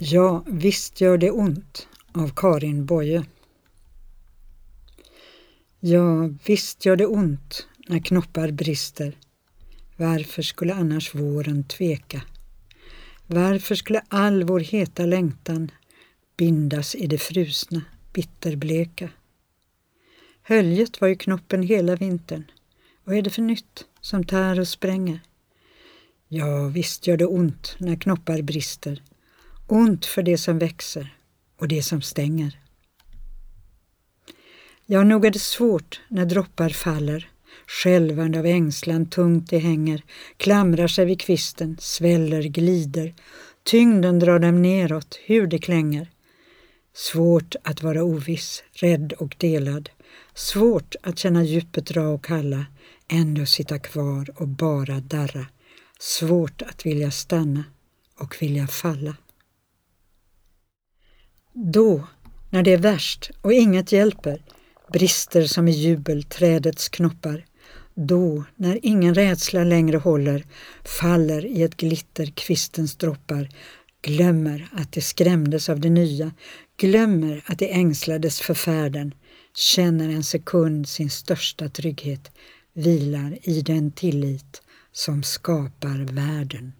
Ja, visst gör det ont av Karin Boye. Ja, visst gör det ont när knoppar brister. Varför skulle annars våren tveka? Varför skulle all vår heta längtan bindas i det frusna, bitterbleka? Höljet var ju knoppen hela vintern. Vad är det för nytt som tär och spränger? Ja, visst gör det ont när knoppar brister. Ont för det som växer och det som stänger. Ja, nog är det svårt när droppar faller, skälvande av ängslan tungt det hänger, klamrar sig vid kvisten, sväller, glider, tyngden drar dem neråt, hur det klänger. Svårt att vara oviss, rädd och delad, svårt att känna djupet dra och kalla, ändå sitta kvar och bara darra, svårt att vilja stanna och vilja falla. Då, när det är värst och inget hjälper, brister som i jubel trädets knoppar, då, när ingen rädsla längre håller, faller i ett glitter kvistens droppar, glömmer att det skrämdes av det nya, glömmer att det ängslades för färden, känner en sekund sin största trygghet, vilar i den tillit som skapar världen.